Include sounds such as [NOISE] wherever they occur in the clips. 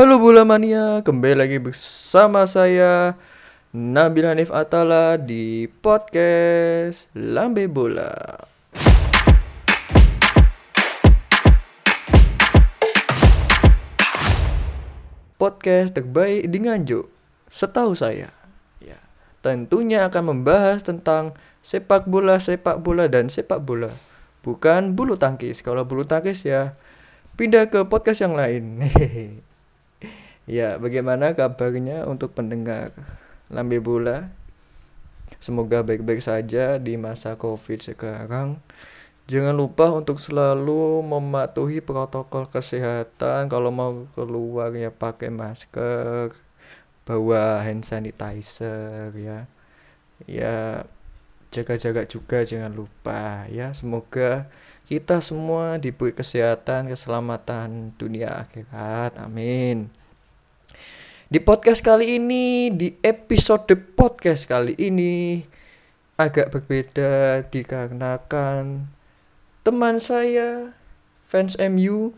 Halo Bola Mania, kembali lagi bersama saya Nabil Hanif Atala di podcast Lambe Bola. Podcast terbaik di Nganjuk, setahu saya. Ya, tentunya akan membahas tentang sepak bola, sepak bola dan sepak bola. Bukan bulu tangkis. Kalau bulu tangkis ya pindah ke podcast yang lain. [LAUGHS] ya, bagaimana kabarnya untuk pendengar Lambe Bola? Semoga baik-baik saja di masa Covid sekarang. Jangan lupa untuk selalu mematuhi protokol kesehatan. Kalau mau keluar ya pakai masker, bawa hand sanitizer ya. Ya jaga-jaga juga jangan lupa ya. Semoga kita semua diberi kesehatan, keselamatan dunia akhirat. Amin. Di podcast kali ini, di episode podcast kali ini agak berbeda dikarenakan teman saya fans MU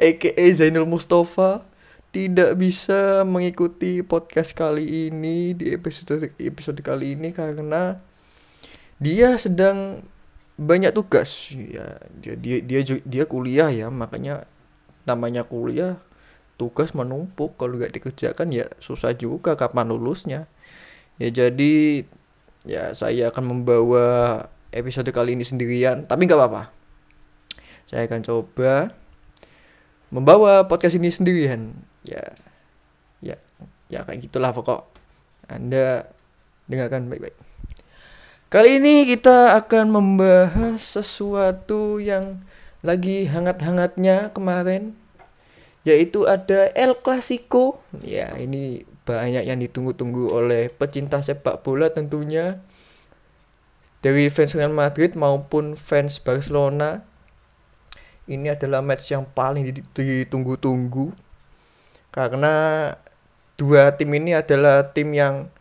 aka [LAUGHS] Zainul Mustafa tidak bisa mengikuti podcast kali ini di episode episode kali ini karena dia sedang banyak tugas. Ya dia dia dia dia kuliah ya makanya namanya kuliah tugas menumpuk. Kalau nggak dikerjakan ya susah juga kapan lulusnya. Ya jadi ya saya akan membawa episode kali ini sendirian tapi nggak apa-apa. Saya akan coba membawa podcast ini sendirian. Ya ya ya kayak gitulah pokok. Anda dengarkan baik-baik. Kali ini kita akan membahas sesuatu yang lagi hangat-hangatnya kemarin yaitu ada El Clasico. Ya ini banyak yang ditunggu-tunggu oleh pecinta sepak bola tentunya dari fans Real Madrid maupun fans Barcelona. Ini adalah match yang paling ditunggu-tunggu karena dua tim ini adalah tim yang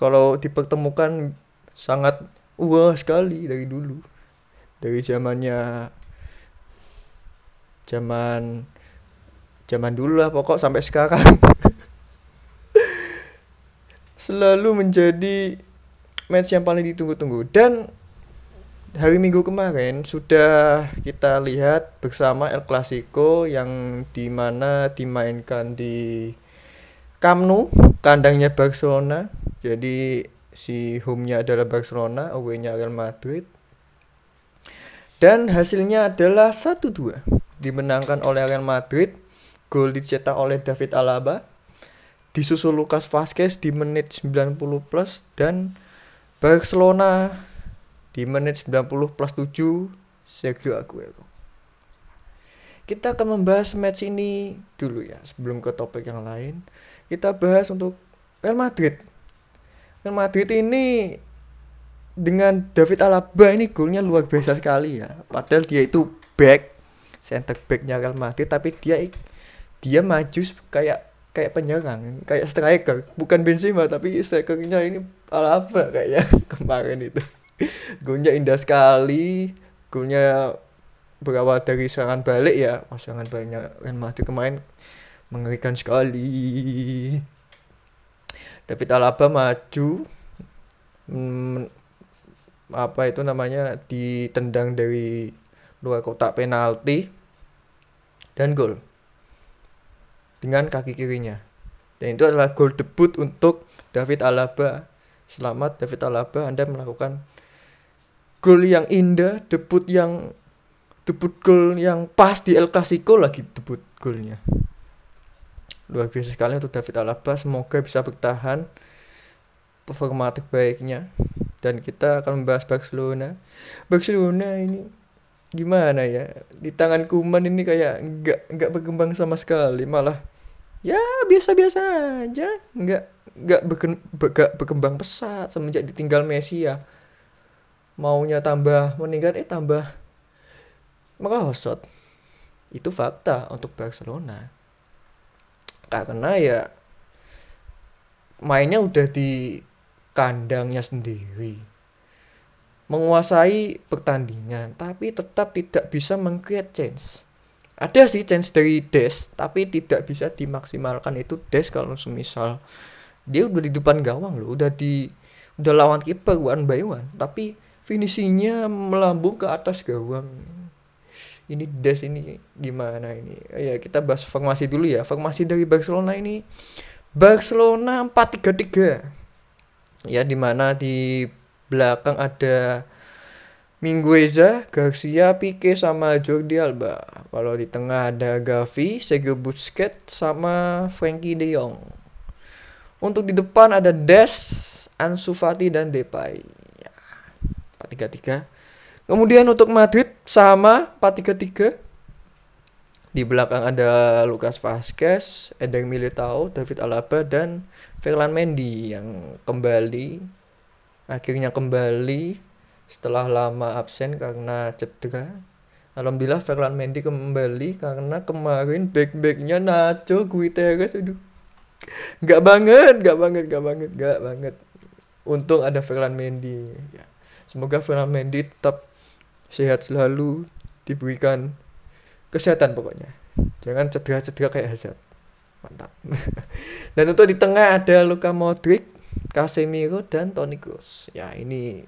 kalau dipertemukan sangat wah sekali dari dulu dari zamannya zaman zaman dulu lah pokok sampai sekarang. [LAUGHS] Selalu menjadi match yang paling ditunggu-tunggu. Dan hari Minggu kemarin sudah kita lihat bersama El Clasico yang di mana dimainkan di Camp Nou kandangnya Barcelona. Jadi si home-nya adalah Barcelona away-nya Real Madrid dan hasilnya adalah 1-2 dimenangkan oleh Real Madrid gol dicetak oleh David Alaba disusul Lucas Vazquez di menit 90 plus dan Barcelona di menit 90 plus 7 Sergio Aguero. Kita akan membahas match ini dulu ya sebelum ke topik yang lain. Kita bahas untuk Real Madrid. Real Madrid ini dengan David Alaba ini golnya luar biasa sekali ya. Padahal dia itu back center backnya Real Madrid tapi dia dia maju kayak kayak penyerang kayak striker. Bukan Benzema tapi strikernya ini Alaba kayaknya [LAUGHS] kemarin itu. Golnya indah sekali. Golnya berawal dari serangan balik ya. Oh, serangan baliknya Real Madrid kemarin mengerikan sekali. David Alaba maju hmm, apa itu namanya ditendang dari luar kotak penalti dan gol dengan kaki kirinya. Dan itu adalah gol debut untuk David Alaba. Selamat David Alaba, Anda melakukan gol yang indah, debut yang debut gol yang pas di El Clasico lagi debut golnya. Luar biasa sekali untuk David Alaba, semoga bisa bertahan performa terbaiknya dan kita akan membahas Barcelona. Barcelona ini gimana ya? Di tangan Kuman ini kayak nggak nggak berkembang sama sekali. Malah ya biasa-biasa aja. Nggak nggak nggak berkembang pesat semenjak ditinggal Messi ya. Maunya tambah meningkat eh tambah merosot. Itu fakta untuk Barcelona. Karena ya mainnya udah di kandangnya sendiri. Menguasai pertandingan tapi tetap tidak bisa mengcreate chance ada sih chance dari Des tapi tidak bisa dimaksimalkan itu Des kalau semisal dia udah di depan gawang loh udah di udah lawan kiper one by one tapi finishingnya melambung ke atas gawang. Ini Des ini gimana ini? Ya kita bahas formasi dulu ya. Formasi dari Barcelona ini Barcelona 4-3-3 ya di mana di belakang ada Mingueza, Garcia, Pique sama Jordi Alba. Kalau di tengah ada Gavi, Sergio Busquets sama Frankie De Jong. Untuk di depan ada Des, Ansu Fati dan Depay. Ya, 4-3-3. Kemudian untuk Madrid sama 4-3-3. Di belakang ada Lucas Vazquez, Eder Militao, David Alaba dan Ferland Mendy yang kembali akhirnya kembali setelah lama absen karena cedera. Alhamdulillah Ferland Mendy kembali karena kemarin back-backnya Nacho Guiterres aduh. Nggak banget nggak banget nggak banget nggak banget. Untung ada Ferland Mendy ya. semoga Ferland Mendy tetap sehat selalu diberikan kesehatan pokoknya. Jangan cedera-cedera kayak Hazard. Mantap. [LAUGHS] Dan untuk di tengah ada Luka Modric Casemiro dan Toni Kroos. Ya ini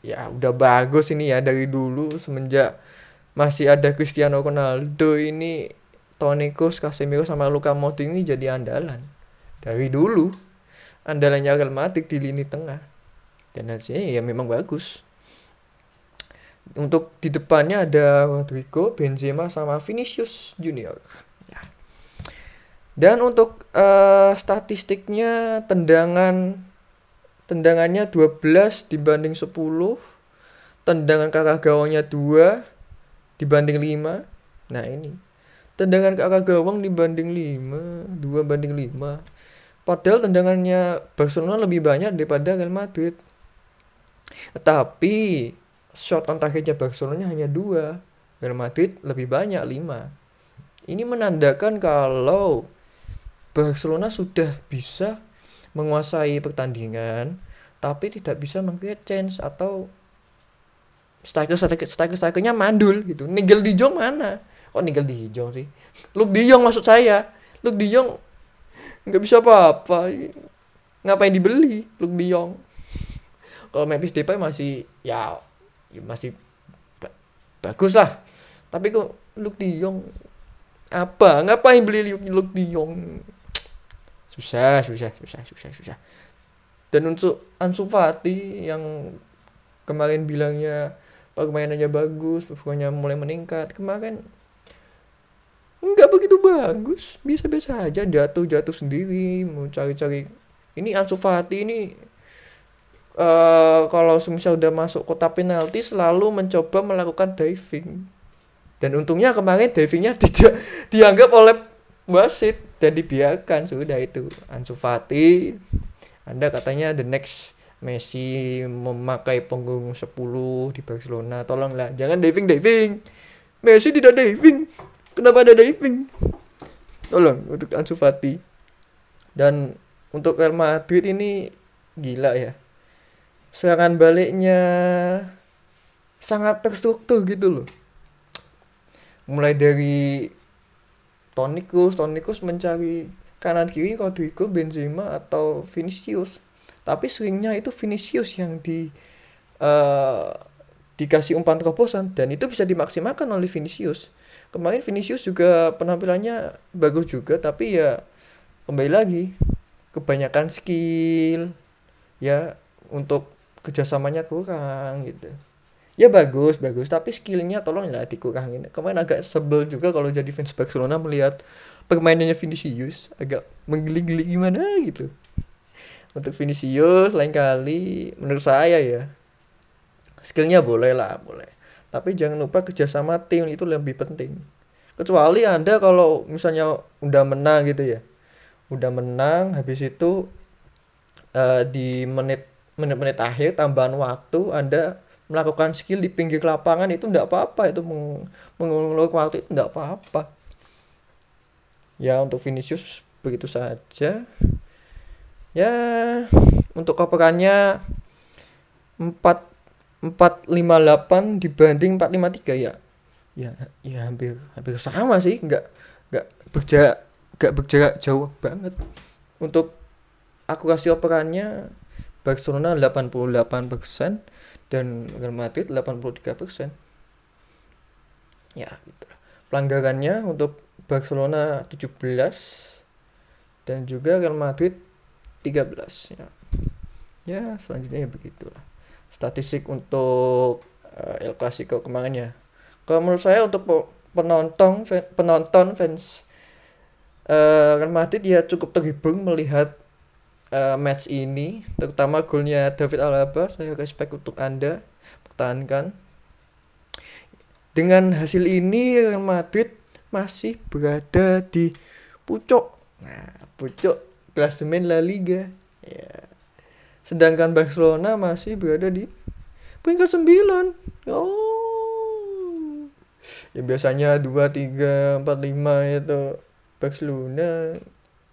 ya udah bagus ini ya. Dari dulu semenjak masih ada Cristiano Ronaldo ini Toni Kroos, Casemiro sama Luka Modric ini jadi andalan. Dari dulu andalannya Real Madrid di lini tengah. Dan hasilnya ya memang bagus untuk di depannya ada Rodrigo, Benzema sama Vinicius Junior. Ya. dan untuk uh, statistiknya tendangan tendangannya 12 dibanding 10 tendangan ke arah gawangnya 2 dibanding 5 nah ini. Tendangan ke arah gawang dibanding 5 2 banding 5 padahal tendangannya Barcelona lebih banyak daripada Real Madrid. Tetapi shot on targetnya Barcelona hanya 2 Real Madrid lebih banyak 5 ini menandakan kalau Barcelona sudah bisa menguasai pertandingan tapi tidak bisa mengcreate chance atau striker striker striker strikernya mandul gitu. Nigel Di Jong mana? Oh Nigel Di Jong sih? Luke Di Jong maksud saya. Luke Di Jong nggak bisa apa-apa. Ngapain dibeli Luke Di Jong? Kalau Memphis Depay masih ya, ya masih ba bagus lah tapi kok Luke Di Jong apa? Ngapain beli Luke Di Jong? Susah susah susah susah susah. Dan untuk Ansu Fati yang kemarin bilangnya permainannya bagus performanya mulai meningkat kemarin nggak begitu bagus. Biasa-biasa aja jatuh jatuh sendiri mau cari-cari. Ini Ansu Fati ini uh, kalau semisal udah masuk kota penalti selalu mencoba melakukan diving. Dan untungnya kemarin divingnya [LAUGHS] tidak dianggap oleh wasit dan dibiarkan. Sudah itu Ansu Fati. Anda katanya the next Messi memakai punggung 10 di Barcelona. Tolonglah jangan diving diving. Messi tidak diving. Kenapa ada diving? Tolong untuk Ansu Fati. Dan untuk Real Madrid ini gila ya serangan baliknya sangat terstruktur gitu loh. Mulai dari Toni Kroos Toni Kroos mencari kanan kiri Rodrigo Benzema atau Vinicius. Tapi seringnya itu Vinicius yang di uh, dikasih umpan terobosan dan itu bisa dimaksimalkan oleh Vinicius. Kemarin Vinicius juga penampilannya bagus juga tapi ya kembali lagi kebanyakan skill ya untuk kerjasamanya kurang gitu. Ya bagus bagus. Tapi skillnya tolong lah dikurangin. Kemarin agak sebel juga kalau jadi fans Barcelona melihat permainannya Vinicius agak menggeli-geli gimana gitu. Untuk Vinicius lain kali menurut saya ya skillnya boleh lah boleh. Tapi jangan lupa kerjasama tim itu lebih penting. Kecuali anda kalau misalnya udah menang gitu ya. Udah menang habis itu uh, di menit menit-menit akhir tambahan waktu anda melakukan skill di pinggir lapangan itu tidak apa-apa. Itu meng mengulur waktu itu tidak apa-apa. Ya untuk Vinicius begitu saja. Ya untuk operannya 4 458 dibanding 453 ya. Ya ya hampir hampir sama sih. Nggak nggak berjarak nggak berjarak jauh banget. Untuk akurasi operannya Barcelona 88% dan Real Madrid 83% ya gitu pelanggarannya untuk Barcelona 17 dan juga Real Madrid 13 ya. Ya selanjutnya ya begitulah statistik untuk uh, El Clasico kemarin ya. Kalau menurut saya untuk penonton penonton fans uh, Real Madrid ya cukup terhibur melihat uh, match ini terutama golnya David Alaba saya respect untuk anda pertahankan. Dengan hasil ini Real Madrid masih berada di pucuk. Nah pucuk klasemen La Liga. Ya. Sedangkan Barcelona masih berada di peringkat 9 oh. Yang biasanya 2 3 4 5 itu Barcelona.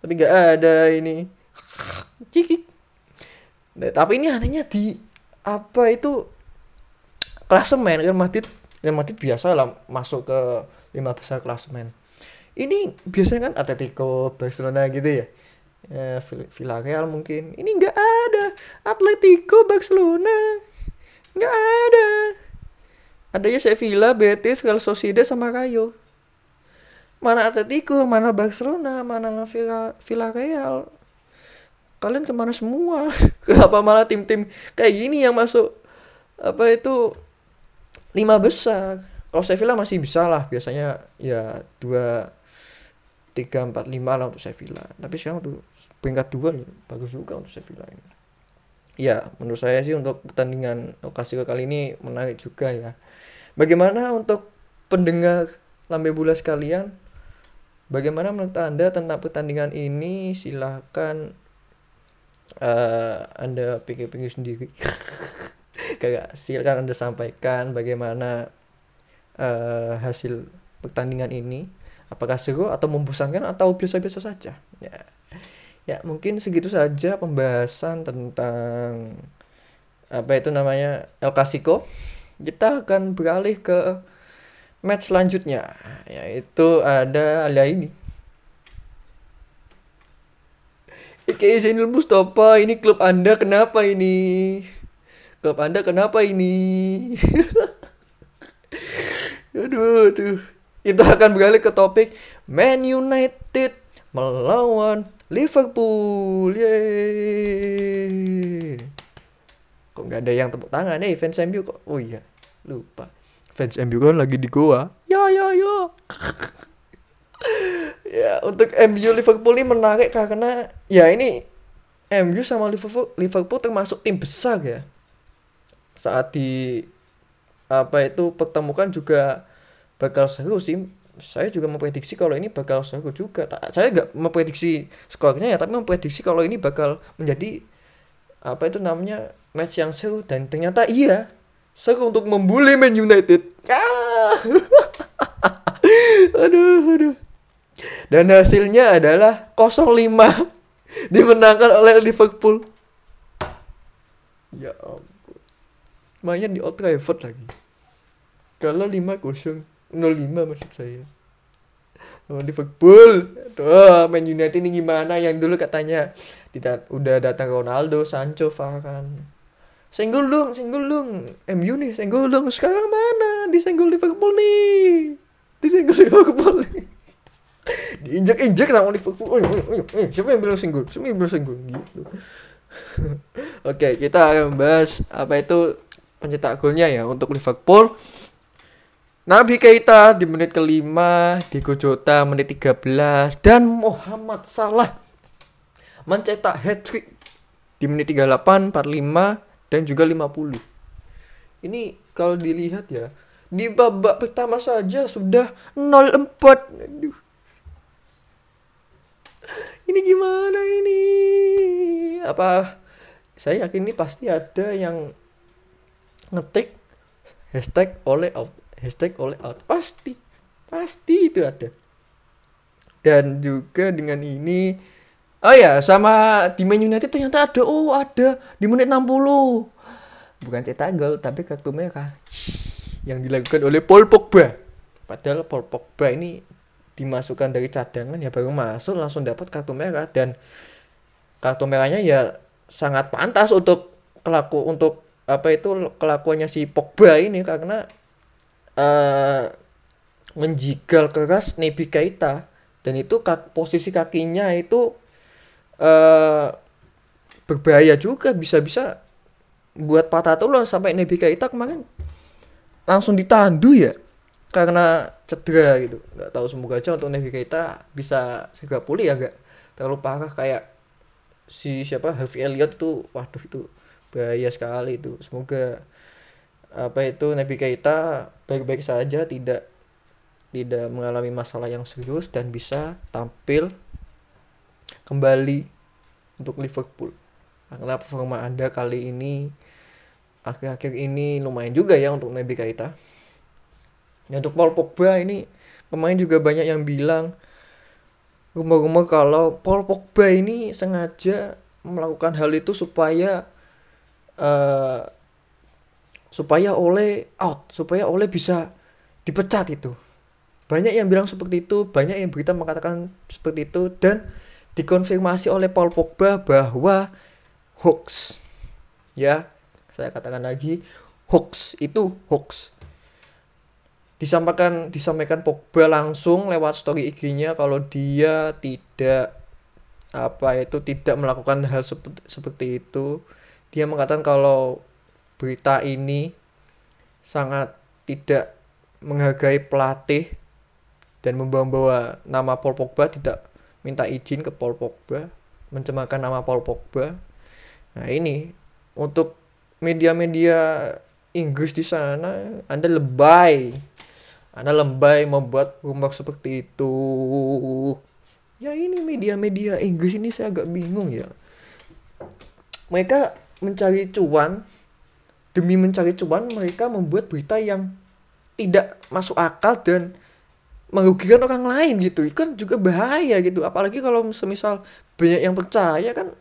Tapi gak ada ini cikik nah, tapi ini anehnya di apa itu klasemen Real Madrid Real Madrid biasa lah masuk ke lima besar klasemen. Ini biasanya kan Atletico Barcelona gitu ya? Ya Villarreal mungkin. Ini nggak ada. Atletico Barcelona. Nggak ada. Adanya Sevilla Betis Real Sociedad sama Rayo. Mana Atletico mana Barcelona mana Villa Villarreal kalian ke mana semua? [LAUGHS] Kenapa malah tim-tim kayak gini yang masuk apa itu lima besar? Kalau Sevilla masih bisa lah biasanya ya dua tiga empat lima lah untuk Sevilla. Tapi sekarang tuh peringkat dua bagus juga untuk Sevilla ini. Ya menurut saya sih untuk pertandingan lokasi kali ini menarik juga ya. Bagaimana untuk pendengar lambe bulas kalian bagaimana menurut anda tentang pertandingan ini? Silahkan uh, anda pikir-pikir sendiri. [LAUGHS] Kayak silakan anda sampaikan bagaimana uh, hasil pertandingan ini. Apakah seru atau membosankan atau biasa-biasa saja? Ya. Ya mungkin segitu saja pembahasan tentang apa itu namanya El Clasico. Kita akan beralih ke match selanjutnya yaitu ada ada ini Oke, Zainul Mustafa, ini klub Anda kenapa ini? Klub Anda kenapa ini? [LAUGHS] aduh, aduh. Kita akan beralih ke topik Man United melawan Liverpool. Yeay. Kok nggak ada yang tepuk tangan? Nih fans MU kok? Oh iya lupa. Fans MU kan lagi di Goa. Ya ya ya [LAUGHS] ya untuk MU Liverpool ini menarik karena ya ini MU sama Liverpool Liverpool termasuk tim besar ya saat di apa itu pertemukan juga bakal seru sih saya juga memprediksi kalau ini bakal seru juga. Saya nggak memprediksi skornya ya, tapi memprediksi kalau ini bakal menjadi apa itu namanya match yang seru dan ternyata iya seru untuk membuli Man United. Ah. [LAUGHS] aduh, aduh. Dan hasilnya adalah 0-5 [LAUGHS] dimenangkan oleh Liverpool. Ya ampun. Mainnya di Old Trafford lagi. Kalau 5-0 05 maksud saya sama Liverpool Tuh, Man United ini gimana yang dulu katanya tidak udah datang Ronaldo, Sancho, Varane. Senggol dong, senggol dong. MU nih, senggol dong. Sekarang mana? Disenggol Liverpool nih. Disenggol [LAUGHS] Liverpool nih. Diinjek-injek sama Liverpool. Siapa yang bilang senggol? Siapa yang bilang senggol? Gitu. [LAUGHS] Oke, kita akan membahas apa itu pencetak golnya ya untuk Liverpool. Nabi Keita di menit kelima, Diego Jota menit 13 dan Muhammad Salah mencetak hat-trick di menit 38, 45 dan juga 50. Ini kalau dilihat ya, di babak pertama saja sudah 0-4. Aduh. Gimana ini? Apa? Saya yakin ini pasti ada yang ngetik hashtag oleh out hashtag oleh out. Pasti pasti itu ada. Dan juga dengan ini oh ya sama di Man United ternyata ada. Oh ada. Di menit 60 bukan cetak gol tapi kartu merah. Yang dilakukan oleh Paul Pogba. Padahal Paul Pogba ini dimasukkan dari cadangan ya baru masuk langsung dapat kartu merah. Dan kartu merahnya ya sangat pantas untuk kelaku untuk apa itu kelakuannya si Pogba ini. Karena uh, menjigal keras Nabi Keita. Dan itu kak, posisi kakinya itu uh, berbahaya juga. Bisa-bisa buat patah tulang sampai Nabi Keita kemarin langsung ditandu ya karena cedera gitu. Nggak tahu semoga aja untuk Keita bisa segera pulih ya gak terlalu parah kayak si siapa Harvey Elliott itu waduh itu bahaya sekali itu. Semoga apa itu Keita baik-baik saja tidak tidak mengalami masalah yang serius dan bisa tampil kembali untuk Liverpool. Karena performa anda kali ini akhir-akhir ini lumayan juga ya untuk Nabi Keita ya, untuk Paul Pogba ini pemain juga banyak yang bilang rumor-rumor kalau Paul Pogba ini sengaja melakukan hal itu supaya uh, supaya oleh out supaya oleh bisa dipecat itu. Banyak yang bilang seperti itu banyak yang berita mengatakan seperti itu dan dikonfirmasi oleh Paul Pogba bahwa hoax. Ya saya katakan lagi hoax itu hoax disampaikan disampaikan Pogba langsung lewat story IG-nya kalau dia tidak apa itu tidak melakukan hal seperti, seperti itu. Dia mengatakan kalau berita ini sangat tidak menghargai pelatih dan membawa-bawa nama Paul Pogba tidak minta izin ke Paul Pogba mencemarkan nama Paul Pogba. Nah ini untuk media-media Inggris di sana Anda lebay Anda lebay membuat rumor seperti itu. Ya ini media-media Inggris ini saya agak bingung ya. Mereka mencari cuan demi mencari cuan mereka membuat berita yang tidak masuk akal dan merugikan orang lain gitu. Kan juga bahaya gitu. Apalagi kalau semisal banyak yang percaya kan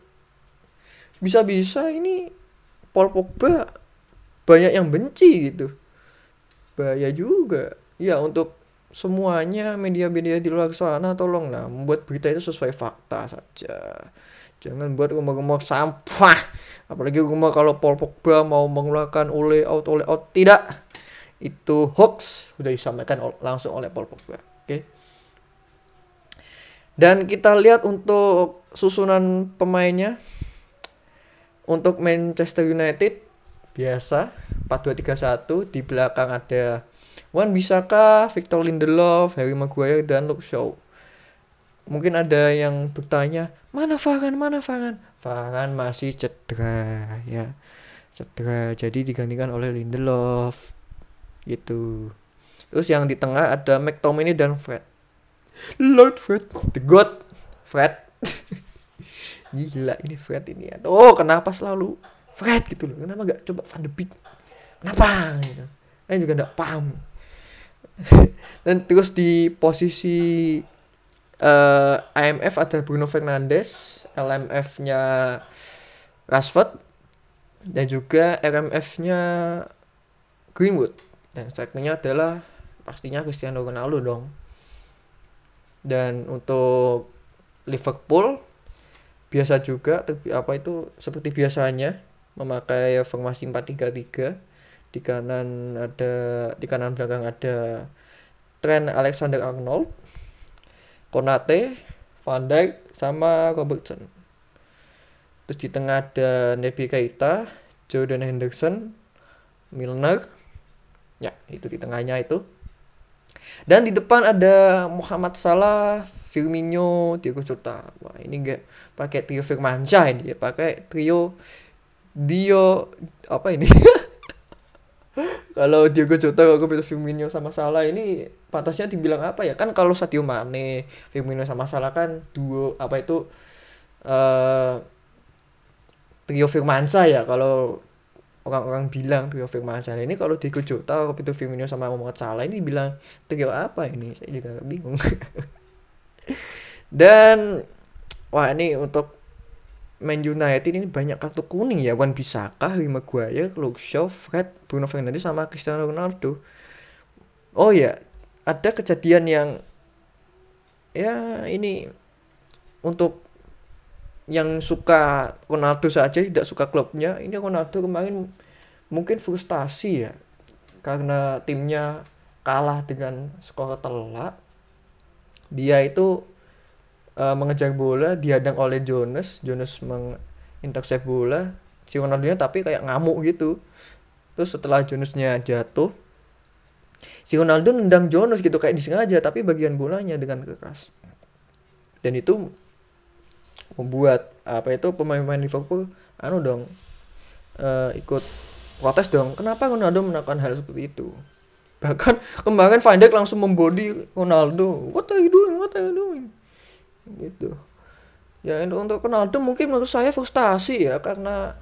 bisa-bisa ini Paul Pogba banyak yang benci gitu. Bahaya juga ya untuk semuanya media-media di luar sana tolonglah membuat berita itu sesuai fakta saja jangan buat rumor-rumor sampah apalagi rumor kalau Paul Pogba mau mengeluarkan oleh out oleh out tidak itu hoax sudah disampaikan langsung oleh Paul Pogba. Oke. Okay? Dan kita lihat untuk susunan pemainnya untuk Manchester United biasa 4-2-3-1 di belakang ada Wan Bisaka, Victor Lindelof, Harry Maguire dan Luke Shaw. Mungkin ada yang bertanya, mana Farhan, mana Farhan? Farhan masih cedera ya. Cedera, jadi digantikan oleh Lindelof gitu. Terus yang di tengah ada McTominay dan Fred. Lord Fred. The God Fred. [LAUGHS] Gila ini Fred ini oh kenapa selalu Fred gitu loh? Kenapa gak coba Van de Beek? Kenapa gitu? Saya juga gak paham [LAUGHS] dan terus di posisi uh, eh, IMF ada Bruno Fernandes LMF nya Rashford dan juga RMF nya Greenwood. Dan strikernya adalah pastinya Cristiano Ronaldo dong. Dan untuk Liverpool biasa juga apa itu seperti biasanya memakai formasi 4-3-3 di kanan ada di kanan belakang ada Trent Alexander Arnold Konate Van Dijk sama Robertson terus di tengah ada Naby Keita Jordan Henderson Milner ya itu di tengahnya itu dan di depan ada Muhammad Salah, Firmino, Diego Jota. Wah, ini enggak pakai trio Firmansyah ini ya, pakai trio Dio apa ini? [LAUGHS] kalau Diego Jota kalau pilih Firmino sama Salah ini pantasnya dibilang apa ya? Kan kalau Sadio Mane, Firmino sama Salah kan duo apa itu uh, trio Firmansyah ya kalau orang-orang bilang trio Firmansyah ini kalau Diego Jota kalau itu Firmino sama Muhammad Salah ini bilang trio apa ini? Saya juga bingung. [LAUGHS] Dan wah ini untuk Man United ini banyak kartu kuning ya. Wan Bisaka, Harry Maguire, Luke Shaw, Fred, Bruno Fernandes sama Cristiano Ronaldo. Oh ya ada kejadian yang ya ini untuk yang suka Ronaldo saja tidak suka klubnya. Ini Ronaldo kemarin mungkin frustasi ya karena timnya kalah dengan skor telak. Dia itu uh, mengejar bola dihadang oleh Jonas. Jonas mengintercept bola si Ronaldo nya tapi kayak ngamuk gitu. Terus setelah Jonasnya jatuh si Ronaldo nendang Jonas gitu kayak disengaja tapi bagian bolanya dengan keras. Dan itu membuat apa itu pemain-pemain Liverpool anu dong uh, ikut protes dong kenapa Ronaldo melakukan hal seperti itu? Bahkan kemarin Van Dijk langsung membody Ronaldo. What are you doing? What are you doing gitu. Ya untuk Ronaldo mungkin menurut saya frustasi ya karena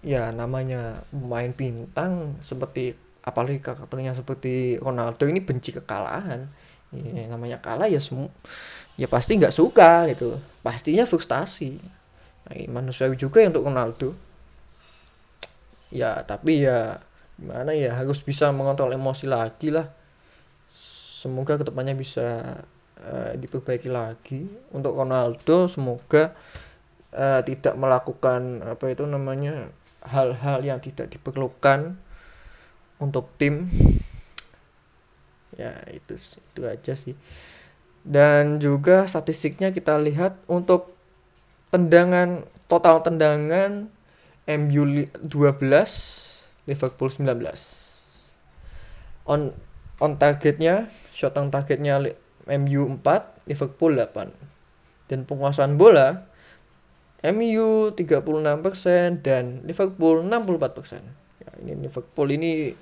ya namanya pemain bintang seperti apalagi karakternya seperti Ronaldo ini benci kekalahan. Ya, namanya kalah ya semua ya pasti nggak suka gitu. Pastinya frustasi. Nah, manusiawi juga ya untuk Ronaldo. Ya tapi ya gimana ya harus bisa mengontrol emosi lagi lah. Semoga ke depannya bisa uh, diperbaiki lagi. Untuk Ronaldo semoga uh, tidak melakukan apa itu namanya hal-hal yang tidak diperlukan untuk tim. Ya itu itu aja sih. Dan juga statistiknya kita lihat untuk tendangan total tendangan MU 12 Liverpool 19 on on targetnya shot on targetnya MU 4 Liverpool 8 dan penguasaan bola MU 36% dan Liverpool 64%. Ya, ini Liverpool ini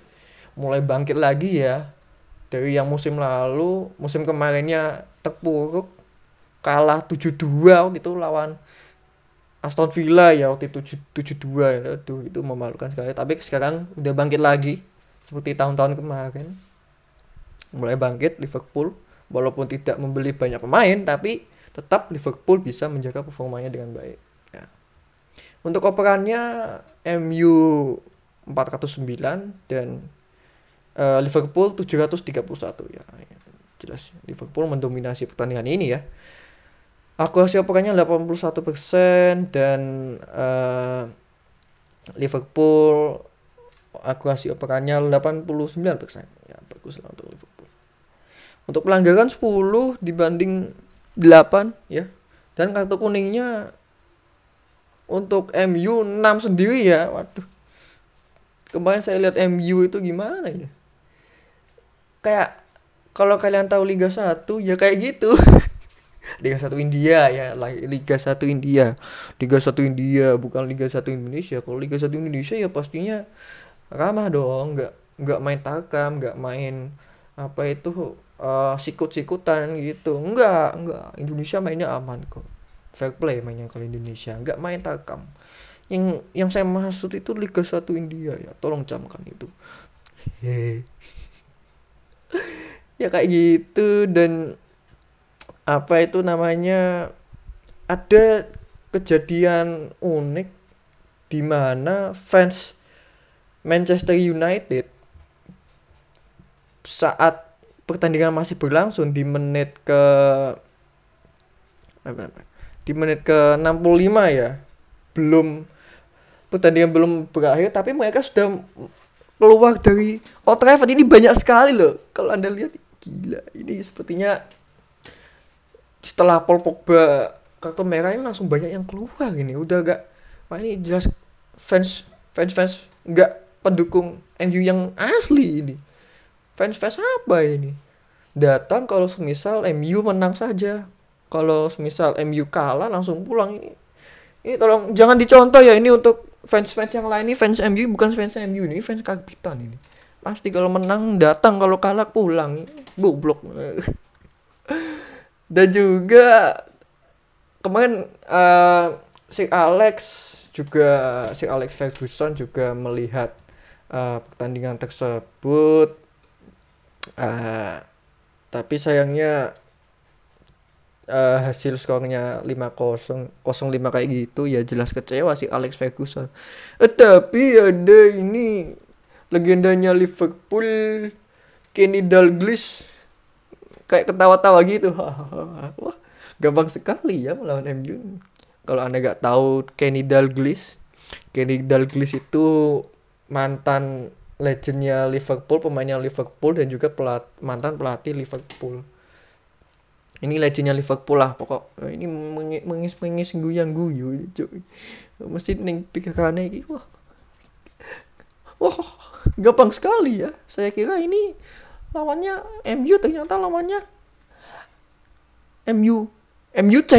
mulai bangkit lagi ya. Dari yang musim lalu, musim kemarinnya terpuruk kalah 7-2 waktu itu lawan Aston Villa ya waktu itu 7-2 ya. Aduh, itu memalukan sekali. Tapi sekarang udah bangkit lagi seperti tahun-tahun kemarin. Mulai bangkit Liverpool walaupun tidak membeli banyak pemain tapi tetap Liverpool bisa menjaga performanya dengan baik. Untuk operannya MU 409 dan uh, Liverpool 731 ya. Jelas Liverpool mendominasi pertandingan ini ya. Akurasi operannya 81% dan uh, Liverpool akurasi operannya 89%. Ya, bagus lah untuk Liverpool. Untuk pelanggaran 10 dibanding 8 ya. Dan kartu kuningnya untuk MU 6 sendiri ya. Waduh. Kemarin saya lihat MU itu gimana ya? Kayak kalau kalian tahu Liga 1 ya kayak gitu. [LAUGHS] Liga 1 India ya. Liga 1 India. Liga 1 India bukan Liga 1 Indonesia. Kalau Liga 1 Indonesia ya pastinya ramah dong. Nggak nggak main takam nggak main apa itu uh, sikut-sikutan gitu. Enggak enggak. Indonesia mainnya aman kok. Fair play mainnya kalau Indonesia. Nggak main takam. Yang yang saya maksud itu Liga 1 India ya. Tolong camkan itu. [LAUGHS] Ya kayak gitu. Dan apa itu namanya ada kejadian unik di mana fans Manchester United saat pertandingan masih berlangsung di menit ke di menit ke 65 ya. Belum pertandingan belum berakhir tapi mereka sudah keluar dari Old Trafford. Ini banyak sekali loh. Kalau anda lihat gila ini sepertinya setelah Paul Pogba kartu merah ini langsung banyak yang keluar ini. Udah gak wah ini jelas fans fans fans nggak pendukung MU yang asli ini fans fans apa ini? Datang kalau semisal MU menang saja. Kalau misal MU kalah langsung pulang. Ini ini tolong jangan dicontoh ya ini untuk fans-fans yang lain ini fans MU bukan fans MU ini fans kapitan ini. Pasti kalau menang datang kalau kalah pulang. Goblok. [LAUGHS] Dan juga kemarin uh, si Alex juga si Alex Ferguson juga melihat uh, pertandingan tersebut uh, tapi sayangnya uh, hasil skornya 5-0 0-5 kayak gitu ya jelas kecewa sih Alex Ferguson. Eh, tapi ada ini legendanya Liverpool Kenny Dalglish kayak ketawa-tawa gitu [LAUGHS] wah gampang sekali ya melawan MU kalau anda nggak tahu Kenny Dalglish Kenny Dalglish itu mantan legendnya Liverpool pemainnya Liverpool dan juga pelat mantan pelatih Liverpool. Ini legendnya Liverpool lah pokok. Ini mengis mengis guyang guyu mesti neng pikirannya gitu wah. Wah gampang sekali ya. Saya kira ini lawannya MU ternyata lawannya MU MUC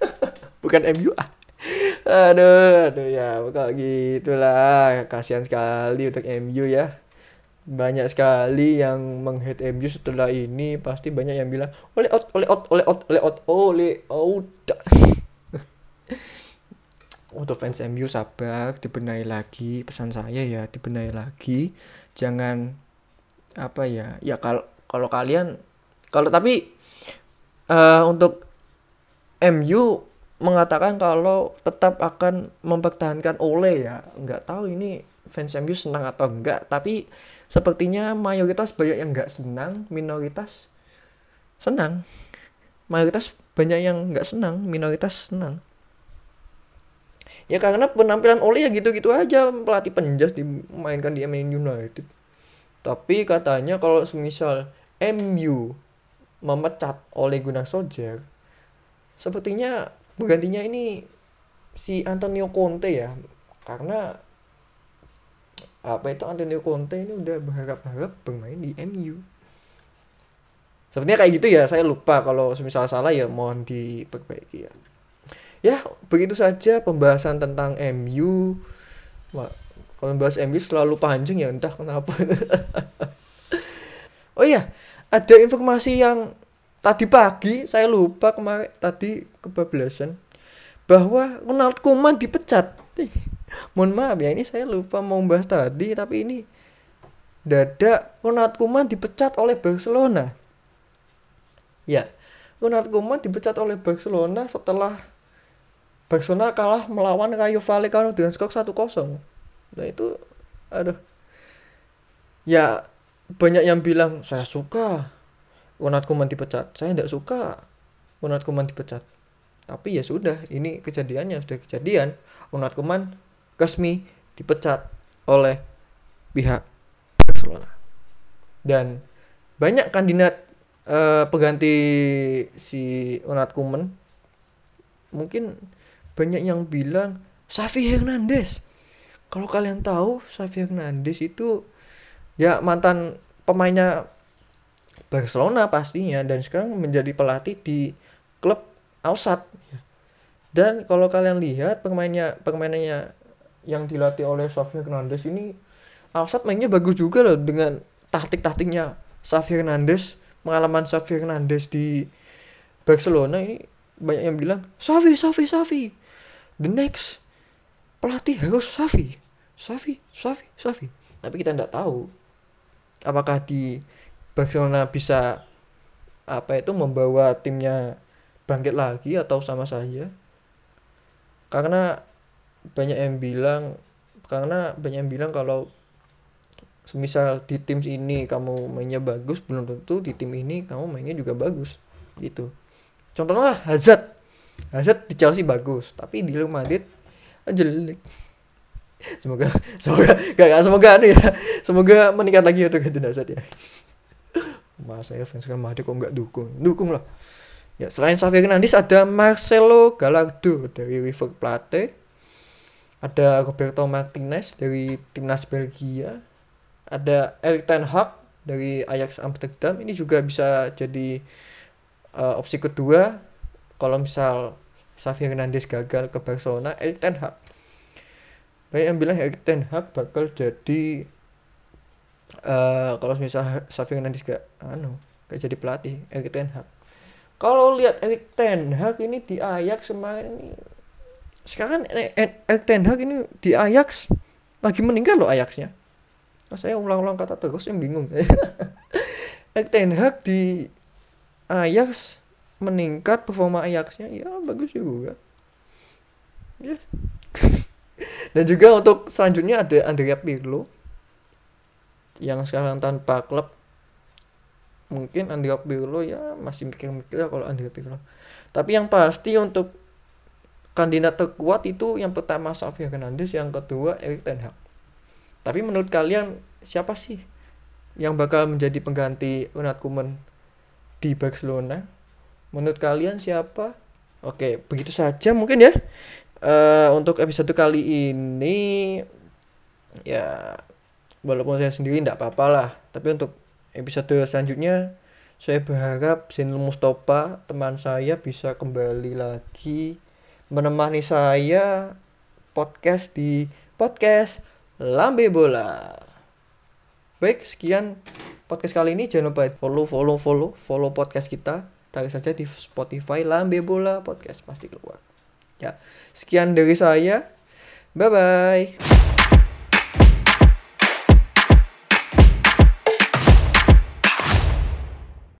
[LAUGHS] bukan MU ah aduh aduh ya kok gitulah. Kasihan sekali untuk MU ya. Banyak sekali yang menghead MU setelah ini. Pasti banyak yang bilang oleh out oleh out oleh out oleh out oleh out. [LAUGHS] Untuk fans MU sabar dibenahi lagi. Pesan saya ya dibenahi lagi. Jangan apa ya ya kalau kalau kalian kalau tapi uh, untuk MU mengatakan kalau tetap akan mempertahankan Ole ya. Nggak tahu ini fans MU senang atau enggak tapi sepertinya mayoritas banyak yang nggak senang minoritas senang. Mayoritas banyak yang nggak senang minoritas senang. Ya karena penampilan Ole ya gitu-gitu aja pelatih penjas dimainkan di Man United. Tapi katanya kalau semisal MU memecat oleh Gunnar Solskjaer sepertinya penggantinya ini si Antonio Conte ya karena apa itu Antonio Conte ini udah berharap-harap bermain di MU sebenarnya kayak gitu ya saya lupa kalau misal salah ya mohon diperbaiki ya. Ya begitu saja pembahasan tentang MU Wah, kalau bahas MU selalu panjang ya entah kenapa. [LAUGHS] Oh iya ada informasi yang tadi pagi saya lupa kemarin tadi kebablasan. Bahwa Ronald Koeman dipecat. Mohon maaf ya ini saya lupa mau bahas tadi tapi ini dada Ronald Koeman dipecat oleh Barcelona. Ya Ronald Koeman dipecat oleh Barcelona setelah Barcelona kalah melawan Rayo Vallecano dengan skor 1-0 nah itu aduh. Ya banyak yang bilang saya suka. Ronald Koeman dipecat. Saya tidak suka. Ronald Koeman dipecat tapi ya sudah ini kejadiannya sudah kejadian. Ronald Koeman resmi dipecat oleh pihak Barcelona. Dan banyak kandidat uh, pengganti si Ronald Koeman mungkin banyak yang bilang Xavi Hernandez. Kalau kalian tahu Xavi Hernandez itu ya mantan pemainnya Barcelona pastinya. Dan sekarang menjadi pelatih di klub Alsat dan kalau kalian lihat pemainnya pemainnya yang dilatih oleh Xavi Hernandez ini Alsat mainnya bagus juga loh dengan taktik-taktiknya. Xavi Hernandez pengalaman Xavi Hernandez di Barcelona ini banyak yang bilang Xavi Xavi Xavi the next pelatih harus Xavi Xavi Xavi Xavi. Tapi kita tidak tahu apakah di Barcelona bisa apa itu membawa timnya bangkit lagi atau sama saja karena banyak yang bilang karena banyak yang bilang kalau semisal di tim ini kamu mainnya bagus belum tentu di tim ini kamu mainnya juga bagus gitu. Contohnya Hazard. Hazard di Chelsea bagus tapi di Real Madrid jelek. [LAUGHS] Semoga semoga gak, gak semoga anu ya semoga meningkat lagi untuk Hazard ya. [LAUGHS] Mas saya fans Real Madrid kok nggak dukung? Dukung lah ya selain Xavi Hernandez ada Marcelo Gallardo dari River Plate. Ada Roberto Martinez dari timnas Belgia. Ada Erik ten Hag dari Ajax Amsterdam. Ini juga bisa jadi uh, opsi kedua kalau misal Xavi Hernandez gagal ke Barcelona Erik ten Hag. Banyak yang bilang Erik ten Hag bakal jadi uh, kalau misalnya Xavi Hernandez gak anu gak jadi pelatih Erik Ten Hag kalau lihat Erik Ten Hag ini di Ajax kemarin ini sekarang Erik Ten Hag ini di Ajax lagi meninggal loh Ajaxnya. Nah, saya ulang-ulang kata terus yang bingung. [LAUGHS] Erik Ten Hag di Ajax meningkat performa Ajaxnya ya bagus juga. Ya. [LAUGHS] Dan juga untuk selanjutnya ada Andrea Pirlo yang sekarang tanpa klub mungkin Andrea Pirlo ya masih mikir-mikir ya kalau Andrea Pirlo tapi yang pasti untuk kandidat terkuat itu yang pertama Xavi Hernandez yang kedua Erik Ten Hag. Tapi menurut kalian siapa sih yang bakal menjadi pengganti Ronald Koeman di Barcelona? Menurut kalian siapa? Oke begitu saja mungkin ya. Uh, untuk episode kali ini ya walaupun saya sendiri tidak apa-apa lah. Tapi untuk episode selanjutnya saya berharap Sinul Mustafa teman saya bisa kembali lagi menemani saya podcast di podcast Lambe Bola. Baik sekian podcast kali ini. Jangan lupa follow follow follow follow podcast kita. Cari saja di Spotify Lambe Bola podcast pasti keluar. Ya sekian dari saya. Bye bye